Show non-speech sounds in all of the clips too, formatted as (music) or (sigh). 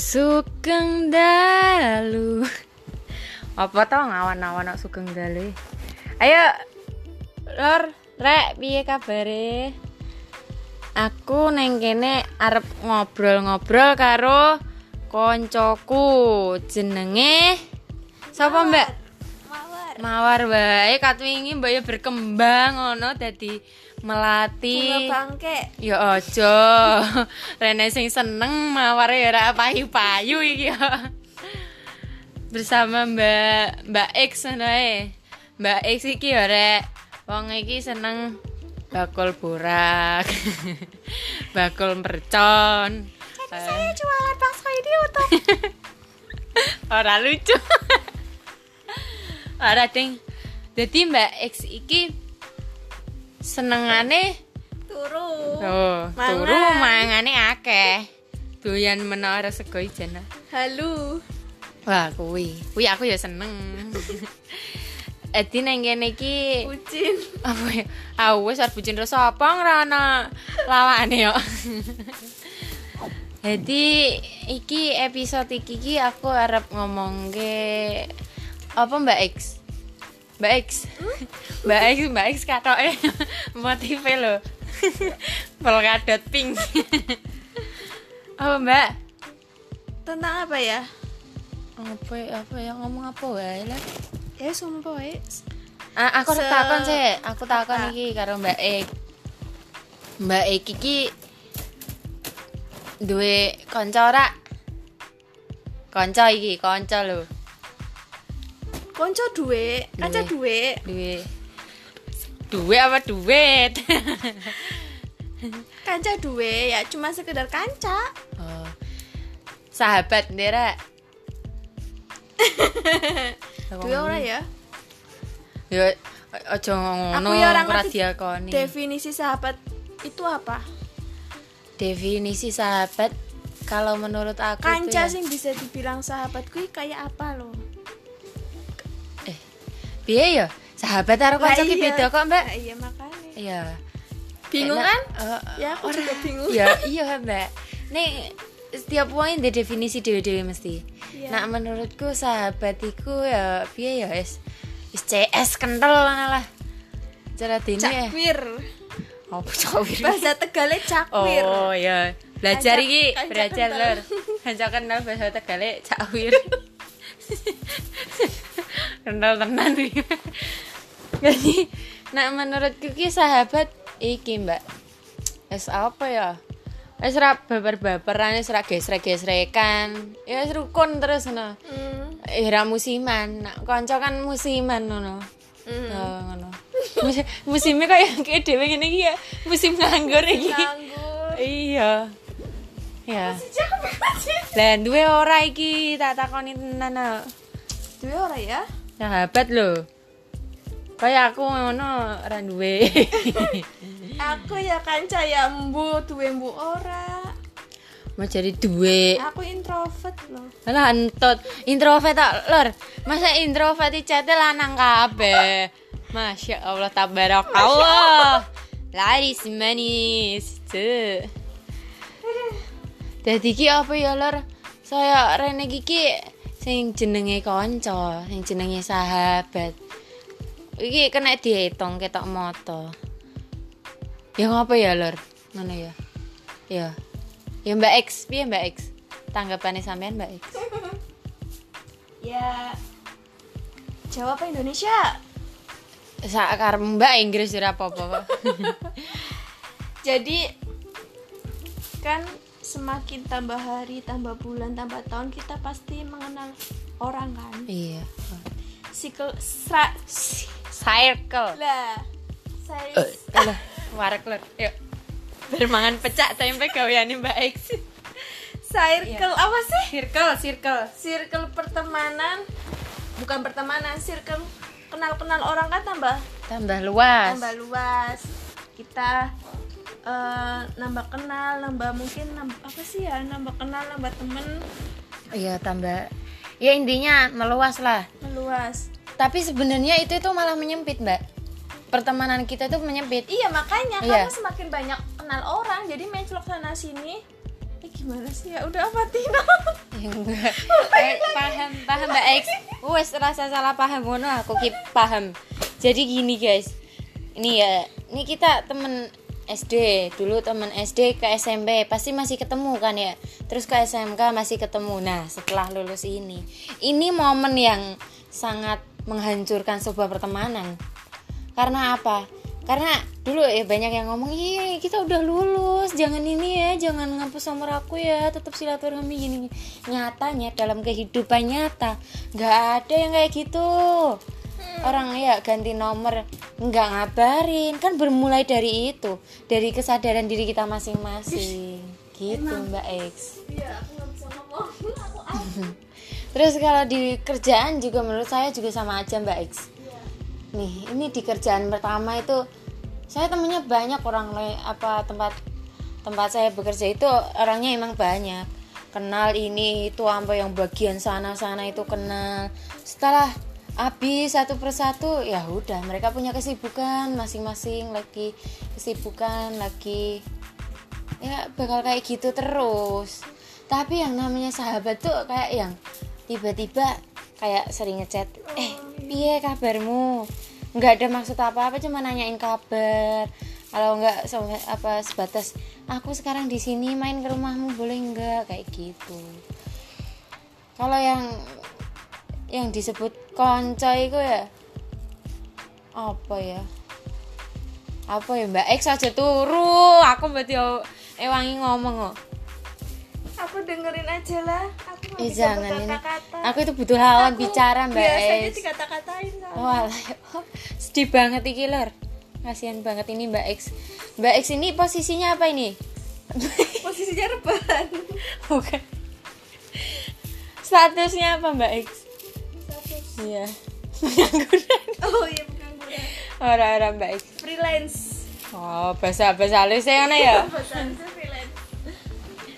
Sugeng dalu. Apa tau ngawan-awan kok sugeng dalu? Ayo, Lor, Rek, piye kabare? Aku neng kene arep ngobrol-ngobrol karo koncoku jenenge sapa Mbak? Mawar. Mawar wae kat wingi mbak ya berkembang ngono dadi melati. Bangke. Ya aja. (laughs) Rene sing seneng mawar ya ora payu-payu iki ya. Bersama Mbak Mbak X ngono ae. Mbak X iki ya rek wong iki seneng bakul borak. (laughs) bakul mercon. Saya jualan bakso ini untuk (laughs) Ora lucu. Ora ding. Dadi Mbak X iki senengane turu. Oh, Mangan. turu mangane akeh. Doyan menara sego ijen. Halu. Wah, kuwi. Kuwi aku ya seneng. (laughs) Edi nang kene iki Bucin. apa ya? Ah wis arep bucin rasa apa ora ana lawane yo. (laughs) Jadi iki episode iki ki aku arep ngomongke apa Mbak X? Mbak X. Mbak X, Mbak X katoke (laughs) motive lho. (laughs) Polkadot pink. apa Mbak? Tentang apa ya? Apa apa ya ngomong apa wae lah. Ya sumpah wae. Ah, aku Se- takon sih, aku takon iki karo Mbak Ek. Mbak Ek iki duwe kanca ora? Kanca iki, kanca lho. Konco duwe, kaca duwe. Duwe duwe apa duit? (laughs) Kanca duwe ya cuma sekedar kanca. oh. Sahabat ndera. (laughs) Duwe ora ya? Ya aja ngono. Aku ya orang ora diakoni. Definisi sahabat itu apa? Definisi sahabat kalau menurut aku Kanca ya- sing bisa dibilang sahabat kuwi kayak apa loh? Piye ya? Sahabat karo kanca ki beda kok, Mbak. Iya makanya. Iya. Bingung kan? eh, Ya aku juga bingung. Ya iya mbak. Nih setiap wong ada definisi dewe-dewe mesti. Iya. Nah menurutku sahabat iku ya piye ya wis wis CS kental ngono lah. Cara dene ya. Cakwir. Apa cawir? Bahasa Tegale cakwir. Oh ya. Belajar iki, kanca belajar lur. Kanca kenal bahasa Tegale cawir. (laughs) kental tenan. (laughs) Jadi, nah menurutku ki sahabat iki, Mbak. Wis apa ya? Wis ra babar-babaran, wis ra gesrek-gesrekan. Ya wis rukun terus ngono. Hmm. Eh ra musiman. Nak kanca kan musiman ngono. Hmm. Oh, ngono. Musim, musimnya kayak kayak dhewe ngene iki ya. Musim nganggur iki. Nganggur. Iya. Ya. Lah duwe ora iki tak takoni tenan. ah. Duwe ora ya? Sahabat lho. Kayak aku ngono duwe. (laughs) Aku ya kanca ya mbu duwe mbu ora. Mau jadi duwe. Aku introvert loh. Lah entot introvert tak lur. Masa introvert iki cete lanang kabeh. Masya Allah tabarakallah. Laris manis. Tuh. Dadi ki apa ya lur? Saya rene iki sing jenenge kanca, sing jenenge sahabat. Iki kena dihitung ketok moto. Ya ngapa ya lur? Ngono ya. Ya. Ya Mbak X, piye Mbak X? Tanggapannya sampean Mbak X? (laughs) Ya Jawa apa Indonesia? Sakar Mbak Inggris ora apa-apa. (laughs) Jadi kan semakin tambah hari, tambah bulan, tambah tahun kita pasti mengenal orang kan. iya. Sikl sra Circle. lah. Saya lur. Yuk. Bermangan pecak tempe gaweane Mbak X. circle apa sih? Circle, circle. Circle pertemanan bukan pertemanan, circle kenal-kenal orang kan tambah Tambah luas. nambah luas. Kita eh, nambah kenal, nambah mungkin nambah, apa sih ya? Nambah kenal, nambah temen, Iya, tambah Ya intinya meluas lah. meluas. Tapi sebenarnya itu itu malah menyempit, Mbak. Pertemanan kita tuh menyempit. Iya makanya Iya. karena semakin banyak kenal orang jadi mencelok sana sini eh gimana sih ya udah apa Tina (laughs) Ya enggak. Eh, paham, paham Mbak X. Wes rasa salah paham ngono aku ki paham. Jadi gini guys. Ini ya, ini kita temen SD dulu temen SD ke SMP pasti masih ketemu kan ya. Terus ke SMK masih ketemu. Nah setelah lulus ini ini momen yang sangat menghancurkan sebuah pertemanan. Karena apa? Karena dulu ya banyak yang ngomong iya kita udah lulus jangan ini ya jangan ngapus nomor aku ya tetap silaturahmi gini nyatanya dalam kehidupan nyata nggak ada yang kayak gitu. Orang ya ganti nomor nggak ngabarin. Kan bermulai dari itu. Dari kesadaran diri kita masing-masing. Gitu mbak X. Iya aku nggak bisa ngomong. (laughs) Aku apa (laughs) terus kalau di kerjaan juga menurut saya juga sama aja mbak X. Iya. Nih ini di kerjaan pertama itu saya temennya banyak orang lain apa tempat tempat saya bekerja itu orangnya emang banyak. Kenal ini itu sampai yang bagian sana sana itu kenal. Setelah habis satu persatu ya udah mereka punya kesibukan masing-masing lagi kesibukan lagi ya bakal kayak gitu terus. Tapi yang namanya sahabat tuh kayak yang tiba-tiba kayak sering ngechat eh piye kabarmu? Nggak ada maksud apa-apa cuma nanyain kabar. Kalau nggak apa sebatas aku sekarang di sini main ke rumahmu boleh nggak? Kayak gitu. Kalau yang yang disebut konco itu ya apa ya apa ya mbak X aja turu aku berarti ewangi ngomong kok aku dengerin aja lah aku eh jangan ini berkata-kata aku itu butuh lawan Aku bicara mbak biasanya X dikata-katain Oh, alah, ya. sedih banget iki lor. Kasihan banget ini Mbak X. Mbak X ini posisinya apa ini? (laughs) posisinya rebahan Bukan. Statusnya apa Mbak X? Iya. (laughs) Pengangguran. oh iya bukan gue Orang-orang X. freelance Oh, bahasa bahasa halusnya mana ya? (laughs) bahasa freelance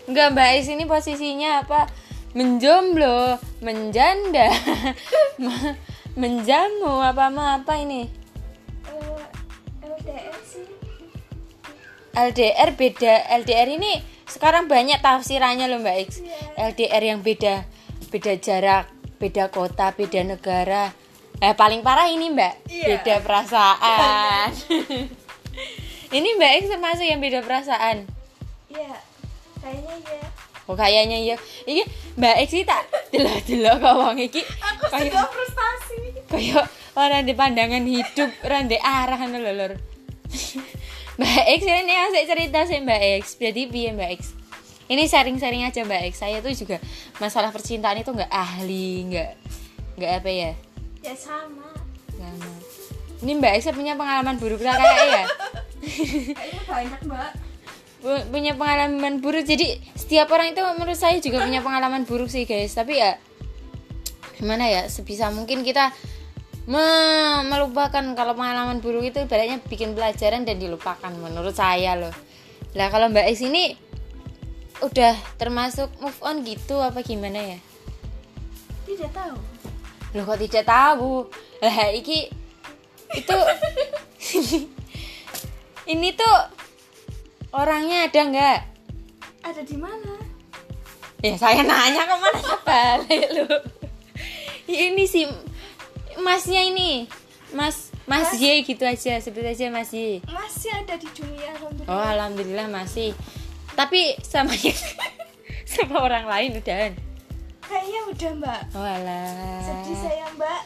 Enggak Mbak X ini posisinya apa? Menjomblo, menjanda, (laughs) me- menjamu apa apa apa ini? Eh, LDR sih LDR beda LDR ini sekarang banyak tafsirannya loh Mbak X Iya. LDR yang beda beda jarak beda kota beda negara. Eh paling parah ini Mbak. Iya. beda perasaan. (laughs) Ini Mbak X termasuk yang beda perasaan? Iya kayaknya iya. Oh kayaknya iya. Ini Mbak X tak delok delok kok wong iki. Aku kayak juga frustasi. kayak orang di pandangan hidup orang di arah ngono lho lur. (laughs) Mbak X ini asik cerita sih Mbak X. Jadi piye Mbak X ini sharing-sharing aja Mbak. X saya tuh juga masalah percintaan itu nggak ahli nggak nggak apa ya? Ya sama. Mau. ini Mbak X punya pengalaman buruk lah kayak ya? (laughs) Kayaknya banyak mbak. Pu- punya pengalaman buruk. Jadi setiap orang itu menurut saya juga punya pengalaman buruk sih guys. Tapi ya gimana ya? Sebisa mungkin kita me- melupakan kalau pengalaman buruk itu ibaratnya bikin pelajaran dan dilupakan menurut saya loh. Lah kalau mbak X ini udah termasuk move on gitu apa gimana ya? Tidak tahu. Loh kok tidak tahu? Lah iki itu (laughs) ini tuh orangnya ada nggak? Ada di mana? Ya saya nanya ke mana balik lu Ini sih Masnya ini. Mas Mas Y gitu aja Sebut aja Mas Y. Masih ada di dunia alhamdulillah. Oh Alhamdulillah masih Tapi sama (laughs) Sama orang lain udah kayaknya udah mbak. Oh alah. Sedih saya mbak.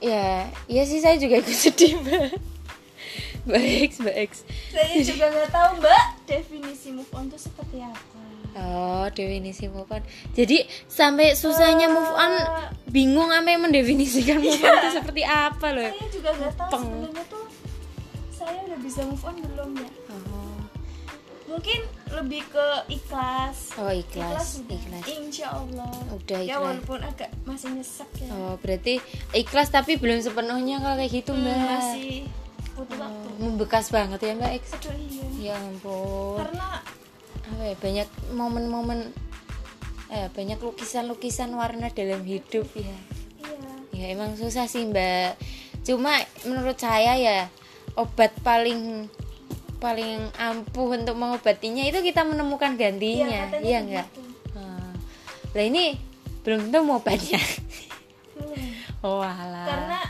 Ya Ya sih saya juga ikut sedih mbak. Baik baik saya juga nggak tahu mbak definisi move on itu seperti apa. Oh definisi move on. Jadi sampai susahnya move on Bingung yang mendefinisikan move on itu seperti apa loh. Saya juga nggak tahu sebenarnya tuh saya udah bisa move on belum ya. Mungkin lebih ke ikhlas Oh ikhlas, udah ikhlas. insya Allah Udah ya ikhlas. walaupun agak masih nyesek ya Oh berarti ikhlas tapi belum sepenuhnya kalau kayak gitu Hmm, mbak. masih butuh Oh, waktu membekas banget ya mbak X. aduh iya Ya ampun. karena Apa ya banyak momen-momen eh banyak lukisan-lukisan warna dalam hidup ya. iya Ya emang susah sih mbak. Cuma menurut saya ya obat paling paling ampuh untuk mengobatinya itu kita menemukan gantinya. katanya iya enggak. Hmm. lah ini belum tentu obatnya Hmm. oh alah. Karena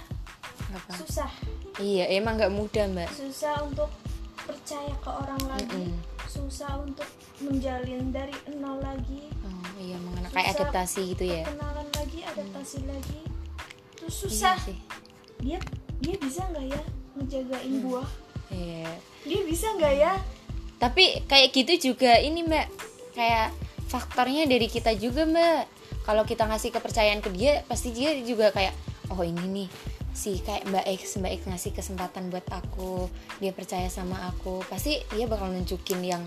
apa susah. Iya emang nggak mudah mbak. Susah untuk percaya ke orang lagi. Mm-mm. susah untuk menjalin dari nol lagi. Oh iya mengenai kayak adaptasi gitu ya. kenalan lagi adaptasi lagi. Terus Iya susah. sih. Dia dia bisa nggak ya ngejagain buah iya. Dia bisa nggak ya? Tapi kayak gitu juga ini mbak. Kayak faktornya dari kita juga mbak. Kalau kita ngasih kepercayaan ke dia pasti dia juga kayak oh ini nih si kayak mbak X mbak X ngasih kesempatan buat aku dia percaya sama aku. Pasti dia bakal nunjukin yang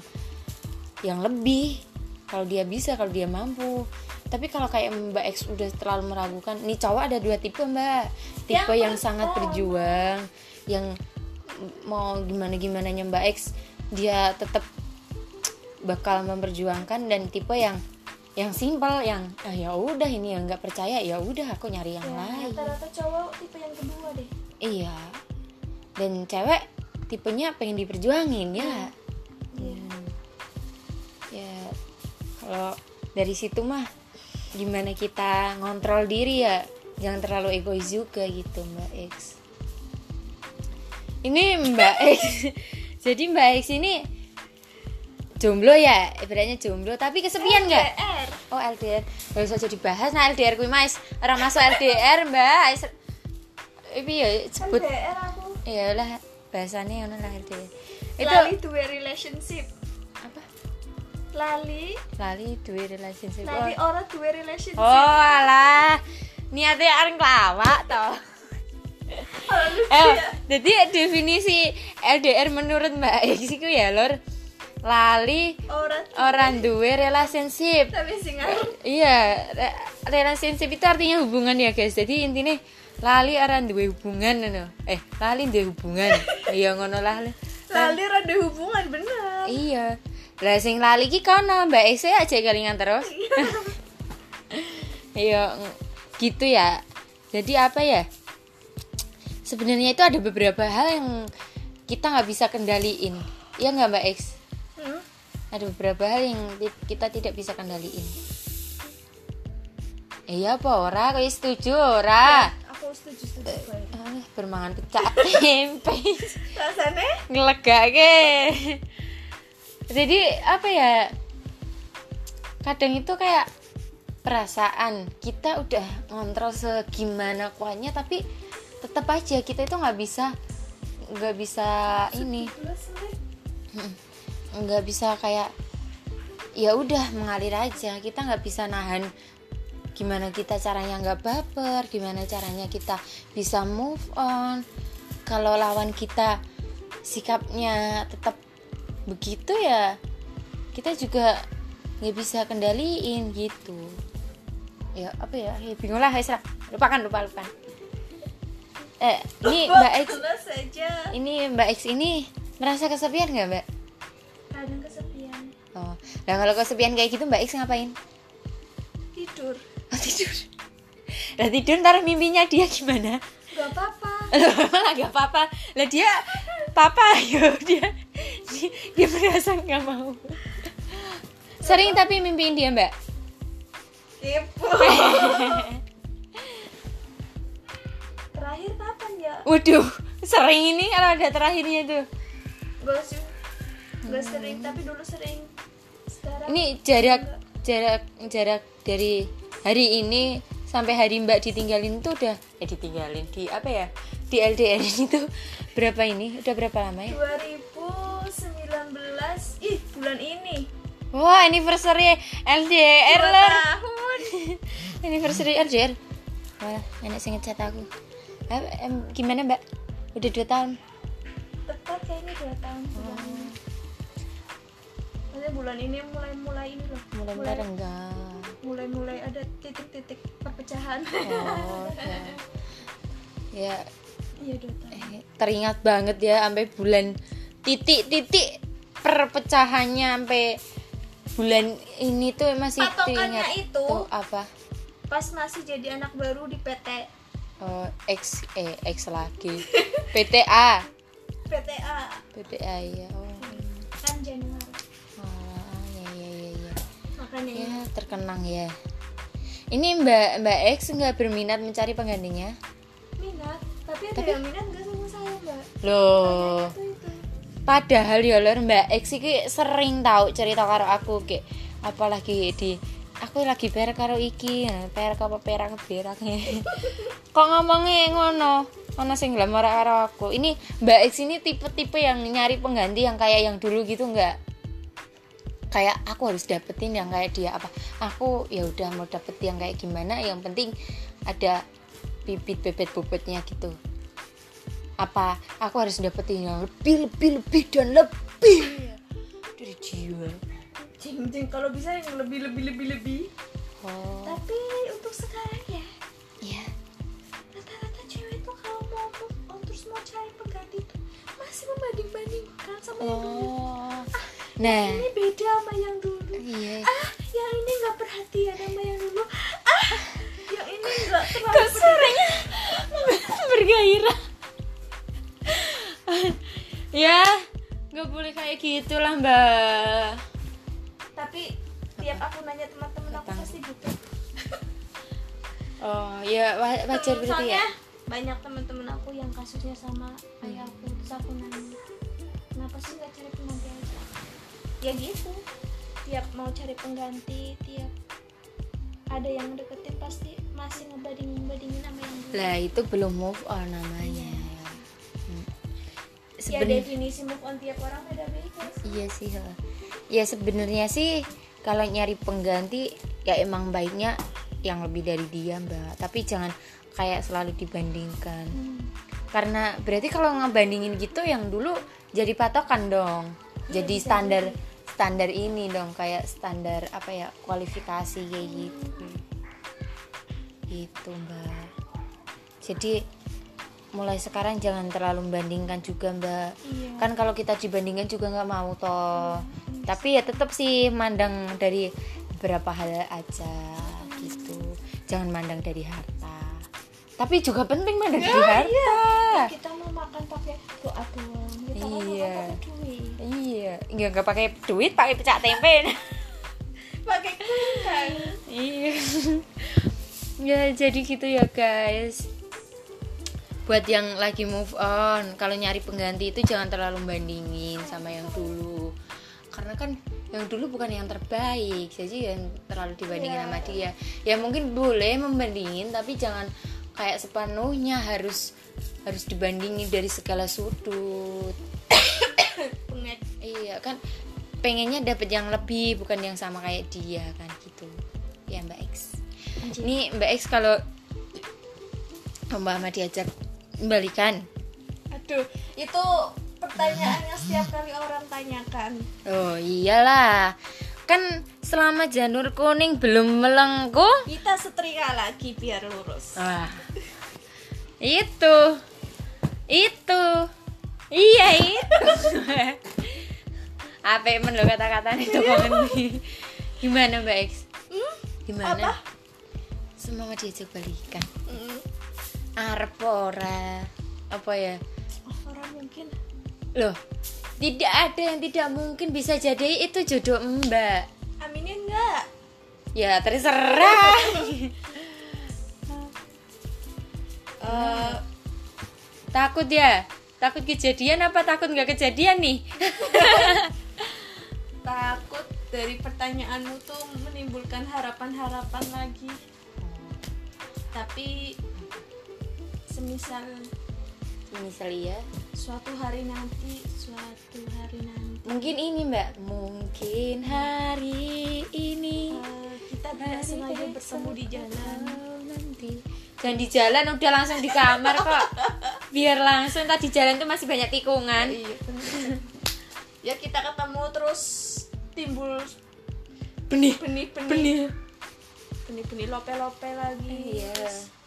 yang lebih kalau dia bisa kalau dia mampu. Tapi kalau kayak mbak X udah terlalu meragukan nih cowok ada dua tipe mbak. Tipe yang, Yang sangat berjuang yang mau gimana gimana mbak X dia tetap bakal memperjuangkan dan tipe yang yang simpel yang ah, ya udah ini yang nggak percaya ya udah aku nyari yang ya, lain. rata-rata cowok tipe yang kedua deh. Iya. Dan cewek tipenya pengen diperjuangin ya. Iya. Hmm. ya kalau dari situ mah gimana kita ngontrol diri ya? Jangan terlalu egois juga gitu mbak X ini mbak X. (laughs) Jadi mbak X ini jomblo ya? Ibaratnya jomblo tapi kesepian nggak? Oh LDR gak usah jadi bahas nah LDR kuwi mas. Orang masuk LDR mbak. Ibi ya sebut. LDR aku. Ya lah bahasannya ngono lah LDR itu lali duwe relationship. Apa? Lali. Lali duwe relationship. Lali oh, orang duwe relationship. Oh alah. Niatnya areng kelawak toh Oh, eh ya. jadi definisi LDR menurut mbak itu ya lor lali orang orang duwe relationship. Tapi sing ngaruh iya re- relationship itu artinya hubungan ya guys. Jadi intinya lali orang duwe hubungan ngono. Eh lali duwe hubungan. (laughs) Iya ngono lah lali rada hubungan bener. Iya. Lah sing lali ki kono mbak Ese aja kelingan terus. (laughs) Iya ng- gitu ya. Jadi apa ya sebenarnya itu ada beberapa hal yang kita nggak bisa kendaliin. Ya nggak mbak X? Hmm? ada beberapa hal yang kita tidak bisa kendaliin. Iya apa ora? Kau setuju ora? Aku setuju setuju ah, bermangan pecah (laughs) tempe. Rasanya? Ngelegake. Jadi apa ya? Kadang itu kayak perasaan kita udah ngontrol segimana kuatnya tapi tetap aja kita itu nggak bisa nggak bisa ini. Nggak bisa kayak ya udah mengalir aja. Kita nggak bisa nahan gimana kita caranya nggak baper gimana caranya kita bisa move on. Kalau lawan kita sikapnya tetap begitu ya kita juga nggak bisa kendaliin gitu. Ya apa ya, ya bingung lah lupakan lupa lupakan eh ini (laughs) mbak X saja. ini mbak X ini merasa kesepian nggak mbak? Kadang kesepian. Oh nah kalau kesepian kayak gitu mbak X ngapain? Tidur. Oh, tidur. (laughs) Nah tidur ntar mimpinya dia gimana? Gak apa-apa. (laughs) Malah gak apa-apa. Lah dia papa yo dia dia, dia merasa nggak mau. Sering tapi mimpiin dia mbak? Tipu waduh sering ini kalau ada terakhirnya tuh gak sih gak sering tapi dulu sering. Sekarang ini jarak jarak jarak dari hari ini sampai hari mbak ditinggalin tuh udah eh ditinggalin di apa ya? Di LDR ini tuh berapa ini? Udah berapa lama ya? 2019 ih bulan ini. Wah (laughs) anniversary LDR lah tahun. Anniversary LDR wah enak sih ngechat aku Eh, em, gimana mbak? Udah dua tahun? Tepat kayaknya dua tahun Oh. ini Maksudnya bulan ini mulai mulai ini loh. Mulai mulai renggang mulai mulai ada titik-titik perpecahan. Oh ya (laughs) ya. Iya dua tahun. Eh, teringat banget ya sampai bulan titik-titik perpecahannya sampai bulan ini tuh masih Patokannya teringat. itu- tuh apa? pas masih jadi anak baru di PT uh, X eh X lagi. PTA (laughs) PTA PTA ya oh. Kan Januari. Oh, ya ya ya ya ya terkenang ya. Ini Mbak Mbak X nggak berminat mencari penggantinya? Minat tapi ada tapi... yang minat nggak sama saya Mbak? Loh. Padahal ya lor Mbak X iki sering tahu cerita karo aku kayak apalagi di aku lagi per karo iki. Per apa perang berak kok ngomongnya ngono? Ono sing glamor karo aku. Ini mbak X ini tipe-tipe yang nyari pengganti yang kayak yang dulu gitu nggak? Kayak aku harus dapetin yang kayak dia. Apa? Aku ya udah mau dapet yang kayak gimana? Yang penting ada bibit bebet bobotnya gitu. Apa? Aku harus dapetin yang lebih lebih lebih dan lebih. Dari dia jing kalau bisa yang lebih lebih lebih lebih. Oh. Tapi untuk sekarang ya. Iya. Rata-rata cewek tuh kalau mau move on terus mau cari pengganti tuh masih membanding-bandingkan sama yang dulu. Oh. Nah. ini beda sama yang dulu. Iya. Ah yang ini nggak perhatian sama yang dulu. Ah yang ini nggak terlalu suaranya (laughs) bergairah? Ya nggak boleh kayak gitulah mbak tiap aku nanya teman-teman aku pasti gitu. (laughs) Oh ya wa- wajar berarti soalnya ya banyak teman-teman aku yang kasusnya sama kayak aku terus aku nanya kenapa sih nggak cari pengganti? Aja ya gitu. Tiap mau cari pengganti tiap ada yang deketin pasti masih ngebandingin bandingin sama yang dulu. Lah itu belum move on namanya. Hmm. ya Seben- definisi move on tiap orang beda beda Iya sih. Ya sebenarnya sih kalau nyari pengganti ya emang baiknya yang lebih dari dia, Mbak. Tapi jangan kayak selalu dibandingkan. Hmm. Karena berarti kalau ngebandingin gitu yang dulu jadi patokan dong. Iya, Jadi standar standar ini dong kayak standar apa ya kualifikasi kayak gitu. Gitu, Mbak. Jadi mulai sekarang jangan terlalu membandingkan juga, Mbak. Iya. Kan kalau kita dibandingkan juga nggak mau toh. Tapi ya tetap sih mandang dari beberapa hal aja gitu. Jangan mandang dari harta. Tapi juga penting mandang dari harta. Kita mau makan pakai doa doang. Kita mau Iya. makan pakai duit. Iya. Nggak nggak pakai duit pakai pecah tempe. (laughs) Pakai kentang iya. (laughs) Ya jadi gitu ya guys buat yang lagi move on kalau nyari pengganti itu jangan terlalu bandingin sama yang dulu. Karena kan yang dulu bukan yang terbaik jadi yang terlalu dibandingin Iya. sama dia. Ya mungkin boleh membandingin tapi jangan kayak sepenuhnya harus harus dibandingin dari segala sudut. Iya kan pengennya dapet yang lebih bukan yang sama kayak dia kan gitu. Ya mbak X. Ini mbak X kalau Mbak Ahmad diajak kembalikan Aduh, itu pertanyaan yang setiap kali orang tanyakan. oh iyalah kan selama janur kuning belum melengkung Kita setrika lagi biar lurus. Wah. itu itu iya itu (laughs) apa men lo kata-kata itu gimana mbak X Hmm? gimana Apa? semangat diajak balikan Mm. Arep ora? Apa ya? Oh, orang mungkin. Loh tidak ada yang tidak mungkin bisa jadi itu jodoh mbak. Aminin enggak? ya terserah. (laughs) Eh, takut ya? Takut kejadian apa takut nggak kejadian nih? (laughs) Takut dari pertanyaanmu tuh menimbulkan harapan-harapan lagi. Tapi semisal misal ya suatu hari nanti, suatu hari nanti. Mungkin ini mbak. Mungkin hari ini eh, kita tidak sengaja bertemu di jalan. Nanti. Jangan di jalan udah langsung di kamar kok. Biar langsung tadi jalan tuh masih banyak tikungan. Iya, bener. ya kita ketemu terus timbul benih. benih-benih. Benih. Benih-benih lope-lope lagi. Iya. terus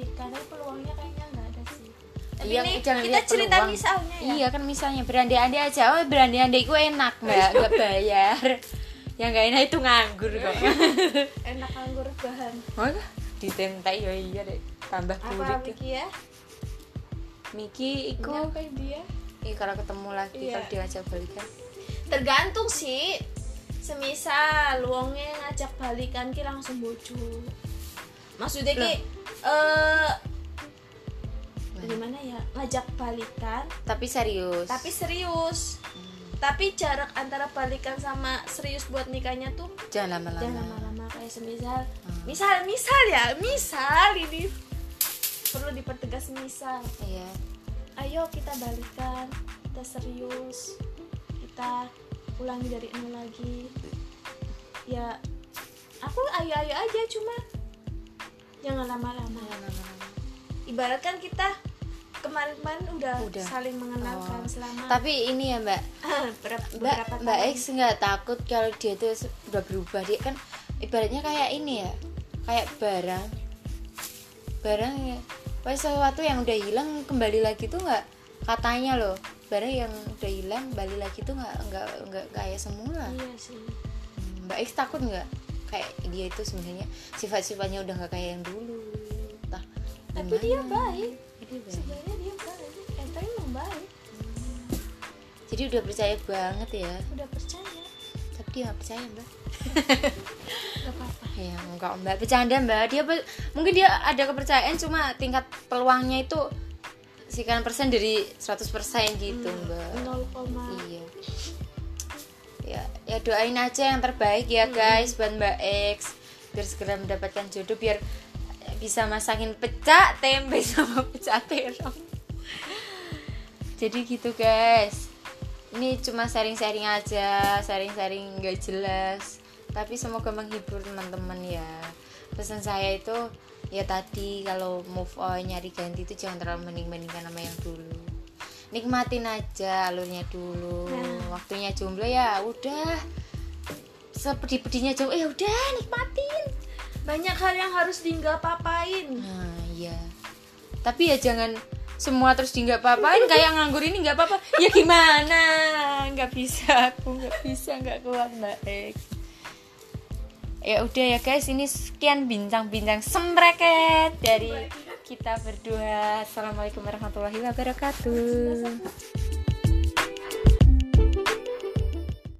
balik karena peluangnya kayaknya nggak ada sih tapi Iya, ini jangan kita cerita peluang. misalnya ya Iya kan misalnya berandai-andai aja, oh berandai-andai itu enak mbak, (laughs) gak bayar. Yang gak enak itu nganggur kok. (laughs) enak anggur bahan Oh, ditentai ya iya deh, tambah apa kulit. Miki ya Miki iku, nyampe dia Ih, kalau ketemu lagi Iya. kalau diajak balikan. tergantung sih semisal wonge ngajak balikan ki langsung bojo maksudnya ki eh gimana ya? Ngajak balikan. Tapi serius. Tapi serius. Tapi jarak antara balikan sama serius buat nikahnya tuh jangan lama-lama. jangan lama-lama kayak semisal. Misal misal ya misal ini perlu dipertegas misal. Iya. Ayo kita balikan kita serius kita ulangi dari nol lagi. Ya aku ayo ayo aja cuma jangan lama-lama. Lama-lama ibaratkan kita kemarin-kemarin udah, Udah. saling mengenalkan Oh. selama tapi ini ya mbak. (laughs) Berapa, Mbak, Mbak. X nggak takut kalau dia tuh se- udah berubah. Dia kan ibaratnya kayak ini ya kayak barang. Barang ya. Pas sesuatu yang udah hilang kembali lagi tuh nggak katanya loh. Barang yang udah hilang kembali lagi tuh nggak nggak nggak kayak semula. Iya sih. Hmm, Mbak X takut nggak kayak dia itu sebenarnya sifat-sifatnya udah nggak kayak yang dulu. Entah tapi dia gimana. baik. Dia baik. sebenarnya dia baik. Enta emang baik. Jadi udah percaya banget ya? Udah percaya. Tapi dia nggak percaya mbak. (laughs) Gak apa-apa. Ya enggak mbak. Bercanda mbak. Dia mungkin dia ada kepercayaan cuma tingkat peluangnya itu sekian persen dari 100% gitu mbak. 0, iya ya doain aja yang terbaik ya guys buat mbak X. Biar segera mendapatkan jodoh biar bisa masakin pecak tempe (laughs) sama pecak terong. Jadi gitu guys. Ini cuma sharing-sharing aja sharing-sharing nggak jelas. Tapi semoga menghibur teman-teman ya. Pesan saya itu ya tadi kalau move on nyari ganti itu jangan terlalu mending-mendingkan sama yang dulu nikmatin aja alurnya dulu. Nah. waktunya jomblo ya udah. Sepedi-pedinya jomblo ya udah nikmatin. Banyak hal yang harus di nggak papain. Nah iya. Tapi ya jangan semua terus di nggak apa-apain kayak nganggur ini nggak apa-apa. Ya gimana? Nggak bisa aku nggak bisa nggak kuat mbak X. Ya udah ya guys ini sekian bincang-bincang semreket dari kita berdua. Assalamualaikum warahmatullahi wabarakatuh